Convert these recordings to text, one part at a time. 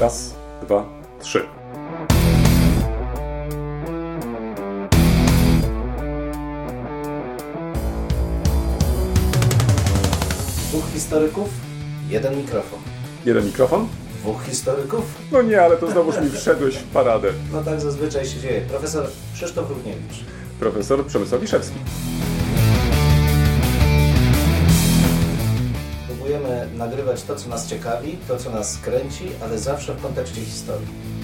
Raz, dwa, trzy. Dwóch historyków, jeden mikrofon. Jeden mikrofon? Dwóch historyków? No nie, ale to znowuż mi wszedłeś w paradę. No tak zazwyczaj się dzieje. Profesor Krzysztof Równiewicz. Profesor Przemysław Wiszewski. Nagrywać to, co nas ciekawi, to, co nas kręci, ale zawsze w kontekście historii.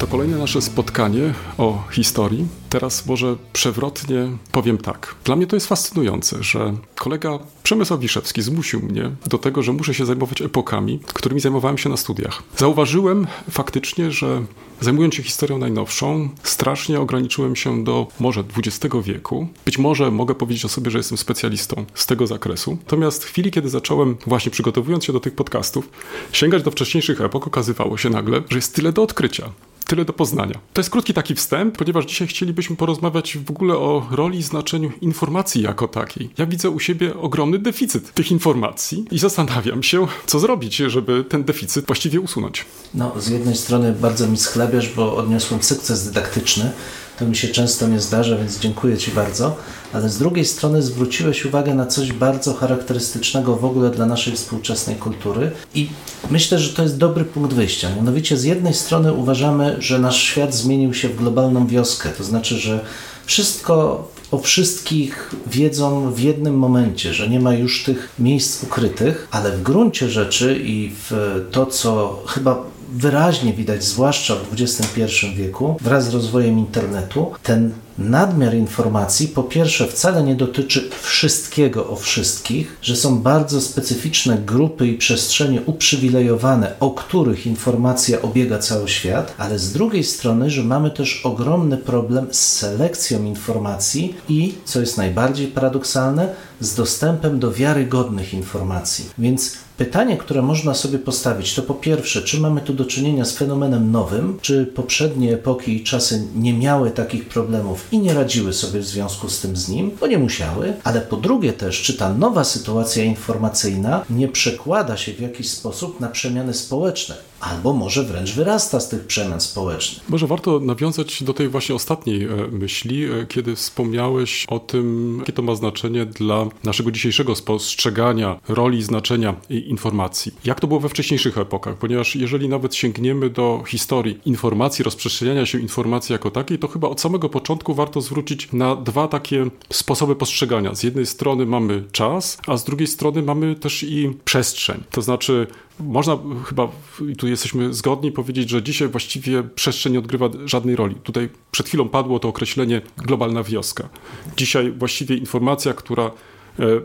To kolejne nasze spotkanie o historii. Teraz może przewrotnie powiem tak. Dla mnie to jest fascynujące, że kolega Przemysław Wiszewski zmusił mnie do tego, że muszę się zajmować epokami, którymi zajmowałem się na studiach. Zauważyłem faktycznie, że zajmując się historią najnowszą, strasznie ograniczyłem się do może XX wieku. Być może mogę powiedzieć o sobie, że jestem specjalistą z tego zakresu. Natomiast w chwili, kiedy zacząłem, właśnie przygotowując się do tych podcastów, sięgać do wcześniejszych epok, okazywało się nagle, że jest tyle do odkrycia tyle do poznania. To jest krótki taki wstęp, ponieważ dzisiaj chcielibyśmy porozmawiać w ogóle o roli i znaczeniu informacji jako takiej. Ja widzę u siebie ogromny deficyt tych informacji i zastanawiam się, co zrobić, żeby ten deficyt właściwie usunąć. No, z jednej strony bardzo mi schlebiasz, bo odniosłem sukces dydaktyczny. To mi się często nie zdarza, więc dziękuję Ci bardzo. Ale z drugiej strony zwróciłeś uwagę na coś bardzo charakterystycznego w ogóle dla naszej współczesnej kultury i myślę, że to jest dobry punkt wyjścia. Mianowicie z jednej strony uważamy, że nasz świat zmienił się w globalną wioskę, to znaczy, że wszystko o wszystkich wiedzą w jednym momencie, że nie ma już tych miejsc ukrytych, ale w gruncie rzeczy i w to, co chyba wyraźnie widać, zwłaszcza w XXI wieku, wraz z rozwojem internetu, ten nadmiar informacji po pierwsze wcale nie dotyczy wszystkiego o wszystkich, że są bardzo specyficzne grupy i przestrzenie uprzywilejowane, o których informacja obiega cały świat, ale z drugiej strony, że mamy też ogromny problem z selekcją informacji i, co jest najbardziej paradoksalne, z dostępem do wiarygodnych informacji. Więc pytanie, które można sobie postawić, to po pierwsze, czy mamy tu do czynienia z fenomenem nowym, czy poprzednie epoki i czasy nie miały takich problemów i nie radziły sobie w związku z tym z nim, bo nie musiały, ale po drugie też, czy ta nowa sytuacja informacyjna nie przekłada się w jakiś sposób na przemiany społeczne, albo może wręcz wyrasta z tych przemian społecznych. Może warto nawiązać do tej właśnie ostatniej e, myśli, e, kiedy wspomniałeś o tym, jakie to ma znaczenie dla naszego dzisiejszego spostrzegania roli i znaczenia informacji. Jak to było we wcześniejszych epokach? Ponieważ jeżeli nawet sięgniemy do historii informacji, rozprzestrzeniania się informacji jako takiej, to chyba od samego początku warto zwrócić na dwa takie sposoby postrzegania. Z jednej strony mamy czas, a z drugiej strony mamy też i przestrzeń. To znaczy można chyba, i tu jesteśmy zgodni, powiedzieć, że dzisiaj właściwie przestrzeń nie odgrywa żadnej roli. Tutaj przed chwilą padło to określenie globalna wioska. Dzisiaj właściwie informacja, która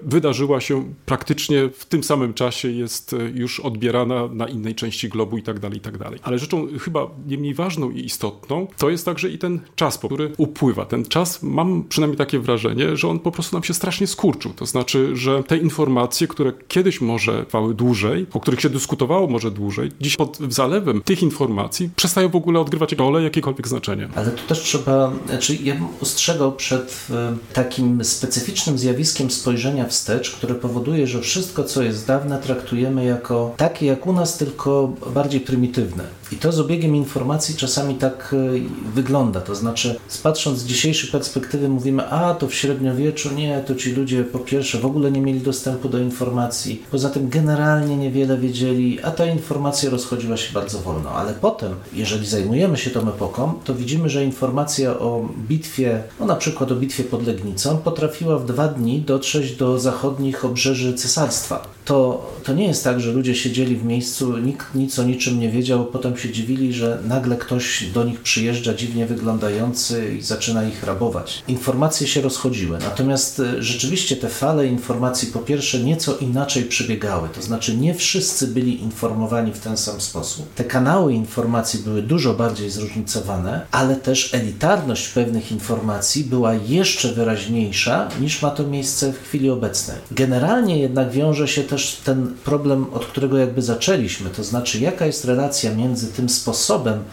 wydarzyła się praktycznie w tym samym czasie, jest e, już odbierana na innej części globu i tak dalej, i tak dalej. Ale rzeczą chyba nie mniej ważną i istotną to jest także i ten czas, który upływa. Ten czas, mam przynajmniej takie wrażenie, że on po prostu nam się strasznie skurczył. To znaczy, że te informacje, które kiedyś może trwały dłużej, o których się dyskutowało może dłużej, dziś pod zalewem tych informacji przestają w ogóle odgrywać rolę, jakiekolwiek znaczenie. Ale tu też trzeba, znaczy ja bym ostrzegał przed e, takim specyficznym zjawiskiem spojrzenia wstecz, które powoduje, że wszystko, co jest dawne, traktujemy jako takie jak u nas, tylko bardziej prymitywne. I to z obiegiem informacji czasami tak e, wygląda. To znaczy, patrząc z dzisiejszej perspektywy, mówimy, a to w średniowieczu nie, to ci ludzie po pierwsze w ogóle nie mieli dostępu do informacji, poza tym generalnie niewiele wiedzieli, a ta informacja rozchodziła się bardzo wolno. Ale potem, jeżeli zajmujemy się tą epoką, to widzimy, że informacja o bitwie, no na przykład o bitwie pod Legnicą, potrafiła w dwa dni dotrzeć do zachodnich obrzeży cesarstwa to, to nie jest tak, że ludzie siedzieli w miejscu, nikt nic o niczym nie wiedział, potem się dziwili, że nagle ktoś do nich przyjeżdża dziwnie wyglądający i zaczyna ich rabować. Informacje się rozchodziły, natomiast e, rzeczywiście te fale informacji po pierwsze nieco inaczej przebiegały, to znaczy nie wszyscy byli informowani w ten sam sposób. Te kanały informacji były dużo bardziej zróżnicowane, ale też elitarność pewnych informacji była jeszcze wyraźniejsza niż ma to miejsce w chwili obecnej. Generalnie jednak wiąże się też ten problem, od którego jakby zaczęliśmy, to znaczy jaka jest relacja między tym sposobem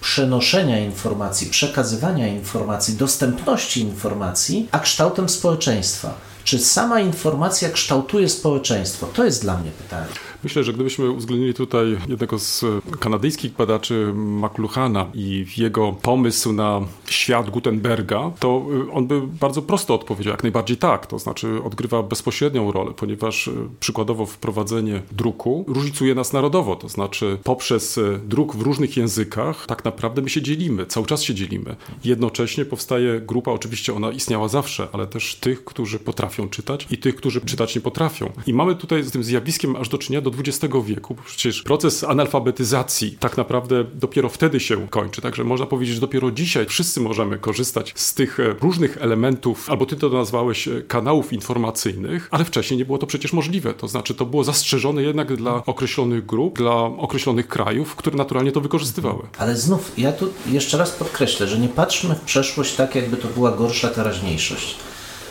przenoszenia informacji, przekazywania informacji, dostępności informacji, a kształtem społeczeństwa. Czy sama informacja kształtuje społeczeństwo? To jest dla mnie pytanie. Myślę, że gdybyśmy uwzględnili tutaj jednego z kanadyjskich badaczy McLuhana i jego pomysł na świat Gutenberga, to y, on by bardzo prosto odpowiedział, jak najbardziej tak, to znaczy odgrywa bezpośrednią rolę, ponieważ y, przykładowo wprowadzenie druku różnicuje nas narodowo, to znaczy poprzez y, druk w różnych językach tak naprawdę my się dzielimy, cały czas się dzielimy. Jednocześnie powstaje grupa, oczywiście ona istniała zawsze, ale też tych, którzy potrafią czytać i tych, którzy czytać nie potrafią. I mamy tutaj z tym zjawiskiem aż do czynienia do XX wieku. Przecież proces analfabetyzacji tak naprawdę dopiero wtedy się kończy. Także można powiedzieć, że dopiero dzisiaj wszyscy możemy korzystać z tych e, różnych elementów, albo ty to nazwałeś e, kanałów informacyjnych, ale wcześniej nie było to przecież możliwe. To znaczy, to było zastrzeżone jednak dla określonych grup, dla określonych krajów, które naturalnie to wykorzystywały. Ale znów, ja tu jeszcze raz podkreślę, że nie patrzmy w przeszłość tak, jakby to była gorsza teraźniejszość.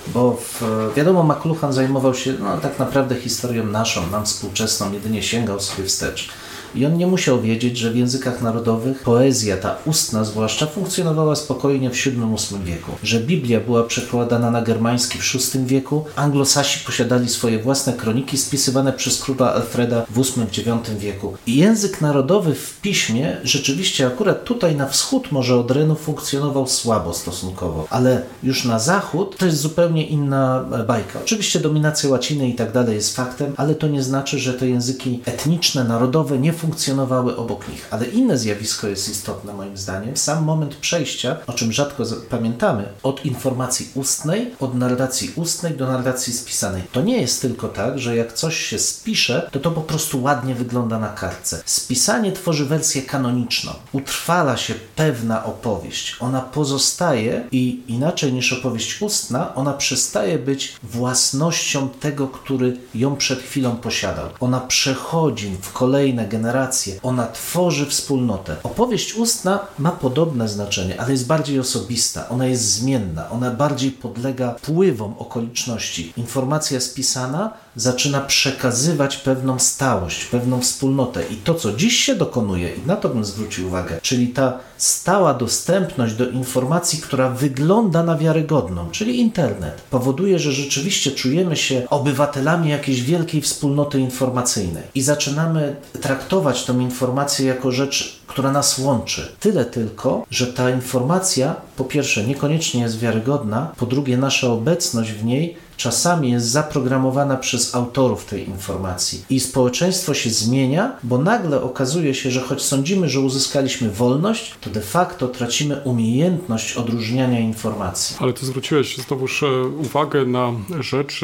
Bo w, wiadomo, McLuhan zajmował się no, tak naprawdę historią naszą, nam współczesną, jedynie sięgał sobie wstecz. I on nie musiał wiedzieć, że w językach narodowych poezja, ta ustna zwłaszcza, funkcjonowała spokojnie w VII-VIII wieku. Że Biblia była przekładana na germański w VI wieku, anglosasi posiadali swoje własne kroniki spisywane przez króla Alfreda w VIII-IX wieku. I język narodowy w piśmie rzeczywiście akurat tutaj na wschód może od Renu funkcjonował słabo stosunkowo, ale już na zachód to jest zupełnie inna bajka. Oczywiście dominacja łaciny i tak dalej jest faktem, ale to nie znaczy, że te języki etniczne, narodowe nie funkcjonowały obok nich. Ale inne zjawisko jest istotne moim zdaniem. Sam moment przejścia, o czym rzadko pamiętamy, od informacji ustnej, od narracji ustnej do narracji spisanej. To nie jest tylko tak, że jak coś się spisze, to to po prostu ładnie wygląda na kartce. Spisanie tworzy wersję kanoniczną. Utrwala się pewna opowieść. Ona pozostaje i inaczej niż opowieść ustna, ona przestaje być własnością tego, który ją przed chwilą posiadał. Ona przechodzi w kolejne generacje generację, ona tworzy wspólnotę. Opowieść ustna ma podobne znaczenie, ale jest bardziej osobista, ona jest zmienna, ona bardziej podlega wpływom okoliczności. Informacja spisana zaczyna przekazywać pewną stałość, pewną wspólnotę. I to, co dziś się dokonuje, i na to bym zwrócił uwagę, czyli ta stała dostępność do informacji, która wygląda na wiarygodną, czyli internet, powoduje, że rzeczywiście czujemy się obywatelami jakiejś wielkiej wspólnoty informacyjnej i zaczynamy traktować tą informację jako rzecz która nas łączy. Tyle tylko, że ta informacja po pierwsze niekoniecznie jest wiarygodna, po drugie nasza obecność w niej czasami jest zaprogramowana przez autorów tej informacji. I społeczeństwo się zmienia, bo nagle okazuje się, że choć sądzimy, że uzyskaliśmy wolność, to de facto tracimy umiejętność odróżniania informacji. Ale ty zwróciłeś znowuż e, uwagę na rzecz,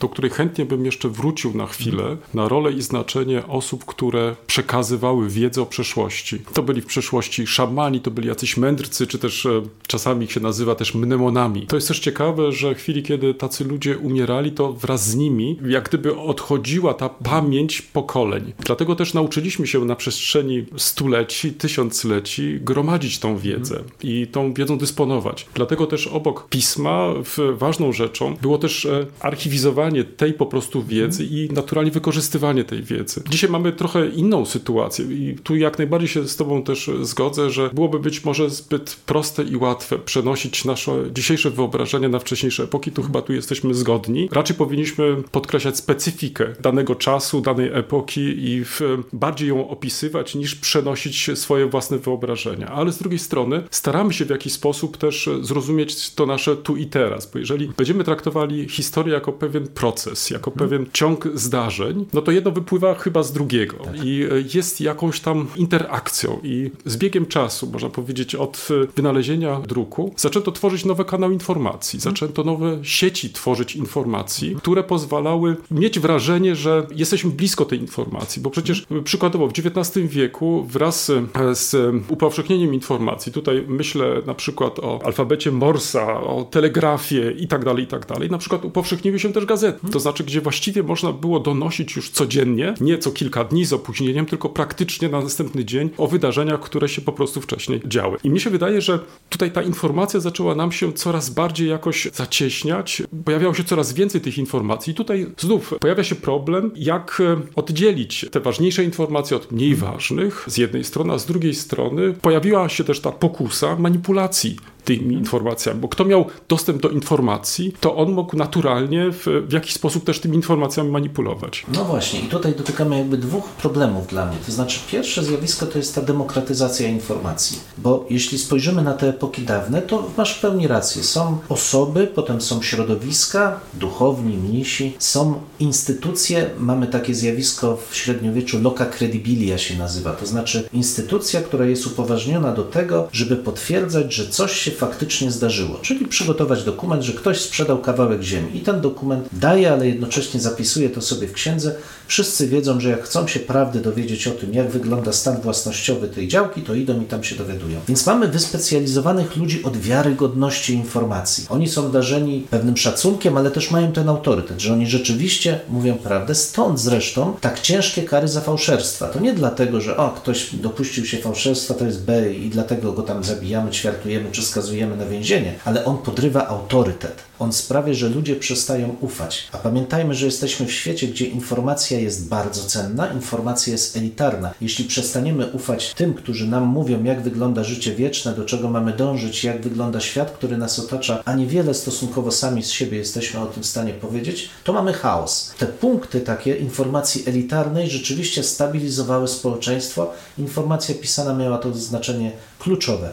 do której chętnie bym jeszcze wrócił na chwilę, na rolę i znaczenie osób, które przekazywały wiedzę o przeszłości. To byli w przeszłości szamani, to byli jacyś mędrcy, czy też e, czasami ich się nazywa też mnemonami. To jest też ciekawe, że w chwili, kiedy tacy ludzie umierali, to wraz z nimi jak gdyby odchodziła ta pamięć pokoleń. Dlatego też nauczyliśmy się na przestrzeni stuleci, tysiącleci gromadzić tą wiedzę i tą wiedzą dysponować. Dlatego też obok pisma ważną rzeczą było też e, archiwizowanie tej po prostu wiedzy i naturalnie wykorzystywanie tej wiedzy. Dzisiaj mamy trochę inną sytuację i tu jak najbardziej się z Tobą też zgodzę, że byłoby być może zbyt proste i łatwe przenosić nasze dzisiejsze wyobrażenia na wcześniejsze epoki. Tu chyba tu jesteśmy zgodni. Raczej powinniśmy podkreślać specyfikę danego czasu, danej epoki i w, bardziej ją opisywać niż przenosić swoje własne wyobrażenia. Ale z drugiej strony staramy się w jakiś sposób też zrozumieć to nasze tu i teraz, bo jeżeli będziemy traktowali historię jako pewien proces, jako hmm. pewien ciąg zdarzeń, no to jedno wypływa chyba z drugiego tak. i jest jakąś tam interakcją i z biegiem czasu, można powiedzieć od wynalezienia druku, zaczęto tworzyć nowe kanały informacji, zaczęto nowe sieci tworzyć informacji, które pozwalały mieć wrażenie, że jesteśmy blisko tej informacji, bo przecież przykładowo w XIX wieku wraz z upowszechnieniem informacji, tutaj myślę na przykład o alfabecie Morsa, o telegrafie i tak dalej, i tak dalej, na przykład upowszechniły się też gazety, to znaczy, gdzie właściwie można było donosić już codziennie, nie co kilka dni z opóźnieniem, tylko praktycznie na następny dzień o wydarzeniach, które się po prostu wcześniej działy. I mi się wydaje, że tutaj ta informacja zaczęła nam się coraz bardziej jakoś zacieśniać, pojawiało się coraz więcej tych informacji. Tutaj znów pojawia się problem, jak e, oddzielić te ważniejsze informacje od mniej ważnych z jednej strony, a z drugiej strony pojawiła się też ta pokusa manipulacji tymi informacjami, bo kto miał dostęp do informacji, to on mógł naturalnie w, w jakiś sposób też tymi informacjami manipulować. No właśnie, i tutaj dotykamy jakby dwóch problemów dla mnie. To znaczy, pierwsze zjawisko to jest ta demokratyzacja informacji, bo jeśli spojrzymy na te epoki dawne, to masz w pełni rację. Są osoby, potem są środowiska, duchowni, mnisi, są instytucje, mamy takie zjawisko w średniowieczu loca credibilia się nazywa, to znaczy instytucja, która jest upoważniona do tego, żeby potwierdzać, że coś się faktycznie zdarzyło, czyli przygotować dokument, że ktoś sprzedał kawałek ziemi i ten dokument daje, ale jednocześnie zapisuje to sobie w księdze. Wszyscy wiedzą, że jak chcą się prawdy dowiedzieć o tym, jak wygląda stan własnościowy tej działki, to idą i tam się dowiadują. Więc mamy wyspecjalizowanych ludzi od wiarygodności informacji. Oni są darzeni pewnym szacunkiem, ale też mają ten autorytet, że oni rzeczywiście mówią prawdę. Stąd zresztą tak ciężkie kary za fałszerstwa. To nie dlatego, że o, ktoś dopuścił się fałszerstwa, to jest B i dlatego go tam zabijamy, ćwiartujemy czy skazujemy na więzienie, ale on podrywa autorytet. On sprawia, że ludzie przestają ufać. A pamiętajmy, że jesteśmy w świecie, gdzie informacja jest bardzo cenna, informacja jest elitarna. Jeśli przestaniemy ufać tym, którzy nam mówią, jak wygląda życie wieczne, do czego mamy dążyć, jak wygląda świat, który nas otacza, a niewiele stosunkowo sami z siebie jesteśmy o tym w stanie powiedzieć, to mamy chaos. Te punkty takie informacji elitarnej rzeczywiście stabilizowały społeczeństwo. Informacja pisana miała to znaczenie kluczowe.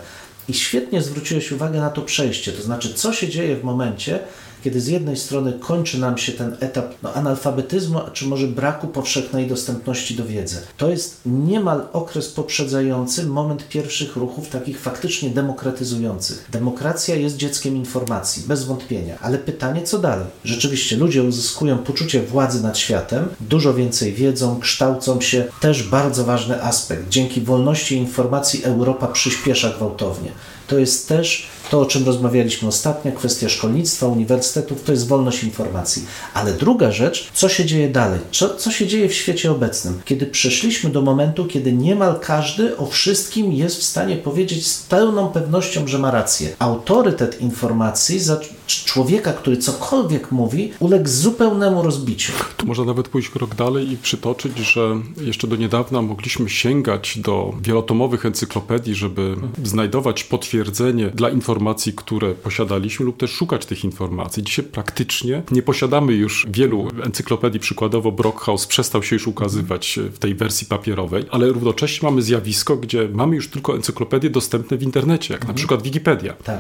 I świetnie zwróciłeś uwagę na to przejście, to znaczy, co się dzieje w momencie, kiedy z jednej strony kończy nam się ten etap no, analfabetyzmu, czy może braku powszechnej dostępności do wiedzy. To jest niemal okres poprzedzający moment pierwszych ruchów, takich faktycznie demokratyzujących. Demokracja jest dzieckiem informacji, bez wątpienia, ale pytanie, co dalej? Rzeczywiście ludzie uzyskują poczucie władzy nad światem, dużo więcej wiedzą, kształcą się. Też bardzo ważny aspekt. Dzięki wolności informacji Europa przyspiesza gwałtownie. To jest też to, o czym rozmawialiśmy ostatnio, kwestia szkolnictwa, uniwersytetów, to jest wolność informacji. Ale druga rzecz, co się dzieje dalej? Co, co się dzieje w świecie obecnym? Kiedy przeszliśmy do momentu, kiedy niemal każdy o wszystkim jest w stanie powiedzieć z pełną pewnością, że ma rację. Autorytet informacji za człowieka, który cokolwiek mówi, uległ zupełnemu rozbiciu. Tu można nawet pójść krok dalej i przytoczyć, że jeszcze do niedawna mogliśmy sięgać do wielotomowych encyklopedii, żeby znajdować potwierdzenie dla informacji, które posiadaliśmy, lub też szukać tych informacji. Dzisiaj praktycznie nie posiadamy już wielu encyklopedii. Przykładowo Brockhaus przestał się już ukazywać w tej wersji papierowej, ale równocześnie mamy zjawisko, gdzie mamy już tylko encyklopedie dostępne w internecie, jak mhm. na przykład Wikipedia. Tak,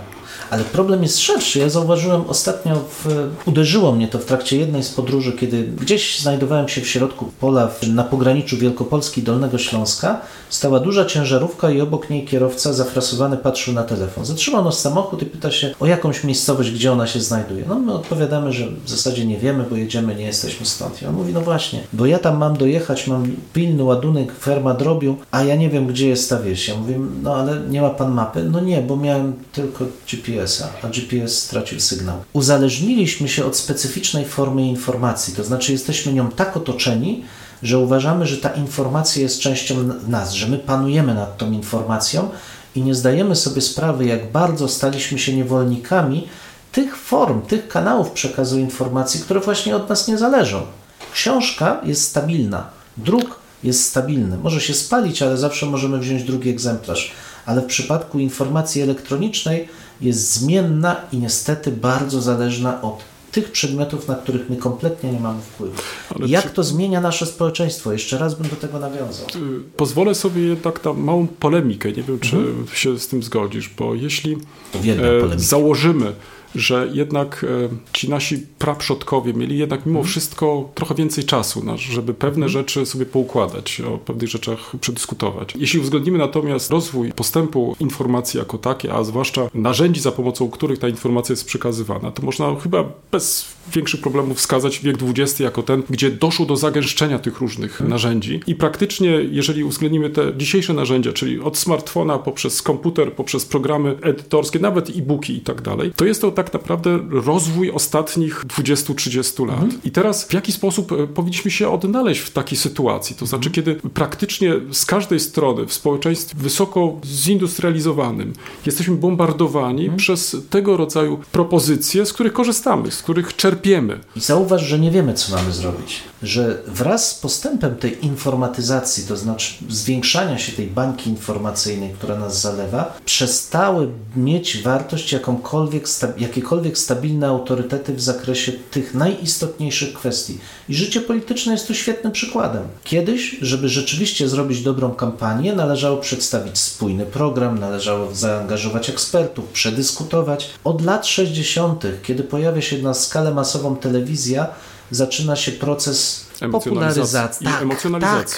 ale problem jest szerszy. Ja zauważyłem ostatnio, w, uderzyło mnie to w trakcie jednej z podróży, kiedy gdzieś znajdowałem się w środku pola na pograniczu Wielkopolski i Dolnego Śląska. Stała duża ciężarówka i obok niej kierowca zafrasowany patrzył na telefon. Zatrzymał nas samochód i pyta się o jakąś miejscowość, gdzie ona się znajduje. No my odpowiadamy, że w zasadzie nie wiemy, bo jedziemy, nie jesteśmy stąd. I on mówi, no właśnie, bo ja tam mam dojechać, mam pilny ładunek, ferma drobiu, a ja nie wiem, gdzie jest ta wieś. Ja mówię, no ale nie ma pan mapy? No nie, bo miałem tylko GPS-a, a GPS stracił sygnał. Uzależniliśmy się od specyficznej formy informacji, to znaczy jesteśmy nią tak otoczeni, że uważamy, że ta informacja jest częścią nas, że my panujemy nad tą informacją i nie zdajemy sobie sprawy, jak bardzo staliśmy się niewolnikami tych form, tych kanałów przekazu informacji, które właśnie od nas nie zależą. Książka jest stabilna, druk jest stabilny. Może się spalić, ale zawsze możemy wziąć drugi egzemplarz. Ale w przypadku informacji elektronicznej jest zmienna i niestety bardzo zależna od tych przedmiotów, na których my kompletnie nie mamy wpływu. Ale Jak czy... to zmienia nasze społeczeństwo? Jeszcze raz bym do tego nawiązał. Pozwolę sobie jednak na małą polemikę. Nie wiem, czy mhm. się z tym zgodzisz, bo jeśli e, założymy, że jednak e, ci nasi praprzodkowie mieli jednak mimo mhm. wszystko trochę więcej czasu, żeby pewne mhm. rzeczy sobie poukładać, o pewnych rzeczach przedyskutować. Jeśli uwzględnimy natomiast rozwój postępu informacji jako takie, a zwłaszcza narzędzi, za pomocą których ta informacja jest przekazywana, to można chyba bez większych problemów wskazać wiek XX jako ten, gdzie doszło do zagęszczenia tych różnych mhm. narzędzi i praktycznie, jeżeli uwzględnimy te dzisiejsze narzędzia, czyli od smartfona poprzez komputer, poprzez programy edytorskie, nawet e-booki i tak dalej, to jest to tak tak naprawdę rozwój ostatnich 20-30 lat. I teraz w jaki sposób e, powinniśmy się odnaleźć w takiej sytuacji? To znaczy, kiedy praktycznie z każdej strony w społeczeństwie wysoko zindustrializowanym jesteśmy bombardowani przez tego rodzaju propozycje, z których korzystamy, z których czerpiemy. I zauważ, że nie wiemy, co mamy zrobić. Że wraz z postępem tej informatyzacji, to znaczy zwiększania się tej bańki informacyjnej, która nas zalewa, przestały mieć wartość jakąkolwiek, sta- jakiekolwiek stabilne autorytety w zakresie tych najistotniejszych kwestii. I życie polityczne jest tu świetnym przykładem. Kiedyś, żeby rzeczywiście zrobić dobrą kampanię, należało przedstawić spójny program, należało zaangażować ekspertów, przedyskutować. Od lat 60., kiedy pojawia się na skalę masową telewizja, zaczyna się proces Emocjonalizacji popularyzacji. i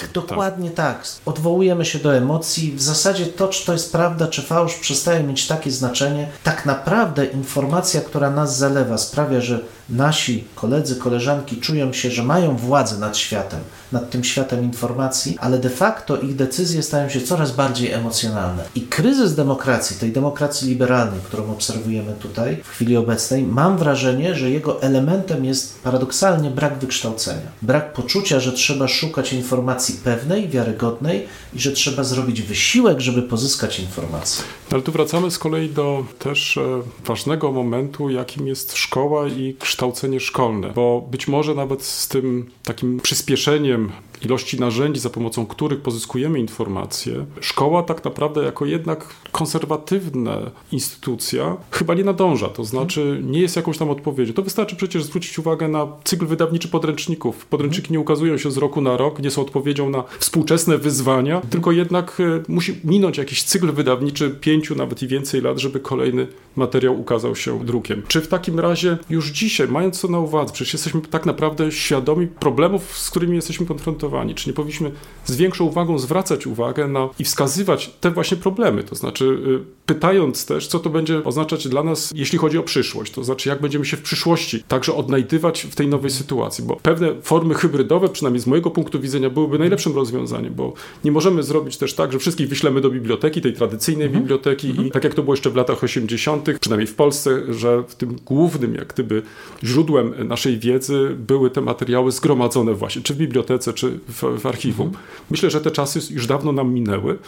Tak, tak, dokładnie tak. Odwołujemy się do emocji. W zasadzie to, czy to jest prawda, czy fałsz, przestaje mieć takie znaczenie. Tak naprawdę informacja, która nas zalewa, sprawia, że nasi koledzy, koleżanki czują się, że mają władzę nad światem, nad tym światem informacji, ale de facto ich decyzje stają się coraz bardziej emocjonalne. I kryzys demokracji, tej demokracji liberalnej, którą obserwujemy tutaj w chwili obecnej, mam wrażenie, że jego elementem jest paradoksalnie brak wykształcenia. Brak poczucia, że trzeba szukać informacji pewnej, wiarygodnej i że trzeba zrobić wysiłek, żeby pozyskać informację. Ale tu wracamy z kolei do też e, ważnego momentu, jakim jest szkoła i kształcenie szkolne, bo być może nawet z tym takim przyspieszeniem ilości narzędzi, za pomocą których pozyskujemy informacje, szkoła tak naprawdę jako jednak konserwatywna instytucja chyba nie nadąża, to znaczy nie jest jakąś tam odpowiedzią. To wystarczy przecież zwrócić uwagę na cykl wydawniczy podręczników. Podręczniki nie ukazują się z roku na rok, nie są odpowiedzią na współczesne wyzwania, tylko jednak e, musi minąć jakiś cykl wydawniczy pięciu, nawet i więcej lat, żeby kolejny materiał ukazał się drukiem. Czy w takim razie już dzisiaj, mając to na uwadze, przecież jesteśmy tak naprawdę świadomi problemów, z którymi jesteśmy konfrontowani, czy nie powinniśmy z większą uwagą zwracać uwagę na i wskazywać te właśnie problemy, to znaczy y, pytając też, co to będzie oznaczać dla nas, jeśli chodzi o przyszłość, to znaczy jak będziemy się w przyszłości także odnajdywać w tej nowej sytuacji, bo pewne formy hybrydowe, przynajmniej z mojego punktu widzenia, byłyby najlepszym rozwiązaniem, bo nie możemy zrobić też tak, że wszystkich wyślemy do biblioteki, tej tradycyjnej biblioteki i tak jak to było jeszcze w latach 80., przynajmniej w Polsce, że w tym głównym jak gdyby źródłem naszej wiedzy były te materiały zgromadzone właśnie, czy w bibliotece, czy w, w archiwum. Myślę, że te czasy już dawno nam minęły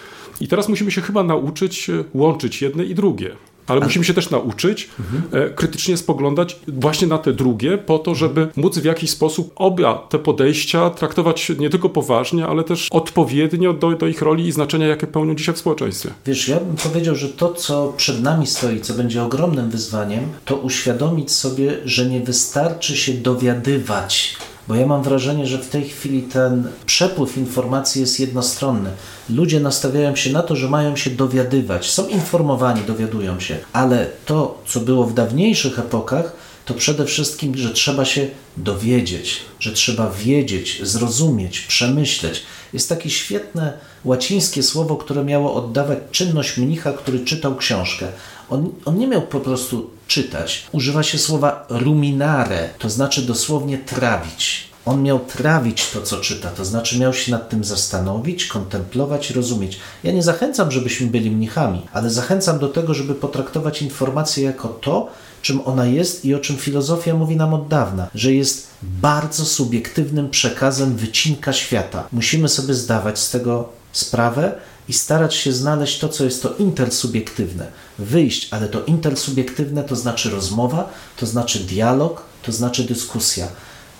i teraz musimy się chyba nauczyć e, łączyć jedne i drugie. Ale musimy się też nauczyć e, krytycznie spoglądać właśnie na te drugie, po to, żeby móc w jakiś sposób oba te podejścia traktować nie tylko poważnie, ale też odpowiednio do, do ich roli i znaczenia, jakie pełnią dzisiaj w społeczeństwie. Wiesz, ja bym powiedział, że to, co przed nami stoi, co będzie ogromnym wyzwaniem, to uświadomić sobie, że nie wystarczy się dowiadywać. Bo ja mam wrażenie, że w tej chwili ten przepływ informacji jest jednostronny. Ludzie nastawiają się na to, że mają się dowiadywać. Są informowani, dowiadują się, ale to, co było w dawniejszych epokach, to przede wszystkim, że trzeba się dowiedzieć, że trzeba wiedzieć, zrozumieć, przemyśleć. Jest takie świetne łacińskie słowo, które miało oddawać czynność mnicha, który czytał książkę. On, on nie miał po prostu czytać. Używa się słowa ruminare, to znaczy dosłownie trawić. On miał trawić to, co czyta, to znaczy miał się nad tym zastanowić, kontemplować, rozumieć. Ja nie zachęcam, żebyśmy byli mnichami, ale zachęcam do tego, żeby potraktować informację jako to, czym ona jest i o czym filozofia mówi nam od dawna, że jest bardzo subiektywnym przekazem wycinka świata. Musimy sobie zdawać z tego sprawę i starać się znaleźć to, co jest to intersubiektywne. Wyjść, ale to intersubiektywne to znaczy rozmowa, to znaczy dialog, to znaczy dyskusja.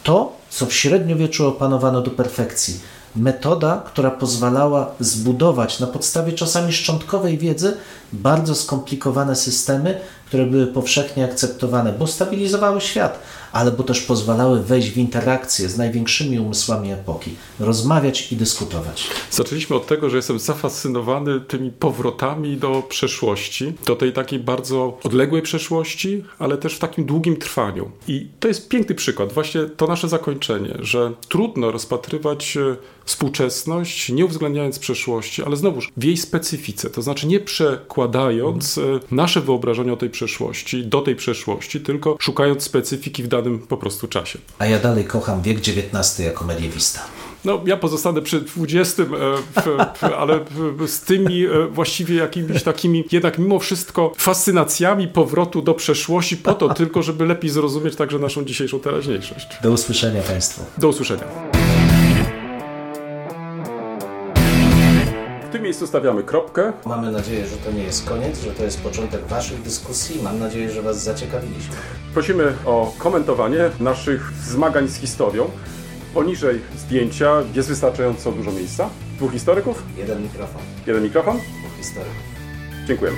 To, co w średniowieczu opanowano do perfekcji. Metoda, która pozwalała zbudować na podstawie czasami szczątkowej wiedzy bardzo skomplikowane systemy, które były powszechnie akceptowane, bo stabilizowały świat, ale bo też pozwalały wejść w interakcję z największymi umysłami epoki, rozmawiać i dyskutować. Zaczęliśmy od tego, że jestem zafascynowany tymi powrotami do przeszłości, do tej takiej bardzo odległej przeszłości, ale też w takim długim trwaniu. I to jest piękny przykład, właśnie to nasze zakończenie, że trudno rozpatrywać e, współczesność, nie uwzględniając przeszłości, ale znowuż w jej specyfice, to znaczy nie przekładając e, nasze wyobrażenie o tej przeszłości do tej przeszłości, tylko szukając specyfiki w danym po prostu czasie. A ja dalej kocham wiek XIX jako mediewista. No, ja pozostanę przy 20, e, ale z tymi e, właściwie jakimiś takimi, jednak mimo wszystko fascynacjami powrotu do przeszłości, po to tylko, żeby lepiej zrozumieć także naszą dzisiejszą teraźniejszość. Do usłyszenia Państwu. Do usłyszenia. Miejscu stawiamy kropkę. Mamy nadzieję, że to nie jest koniec, że to jest początek Waszych dyskusji. Mam nadzieję, że Was zaciekawiliśmy. Prosimy o komentowanie naszych zmagań z historią. Poniżej zdjęcia jest wystarczająco dużo miejsca. Dwóch historyków, Jeden mikrofon, jeden mikrofon. dwóch historyków. Dziękujemy.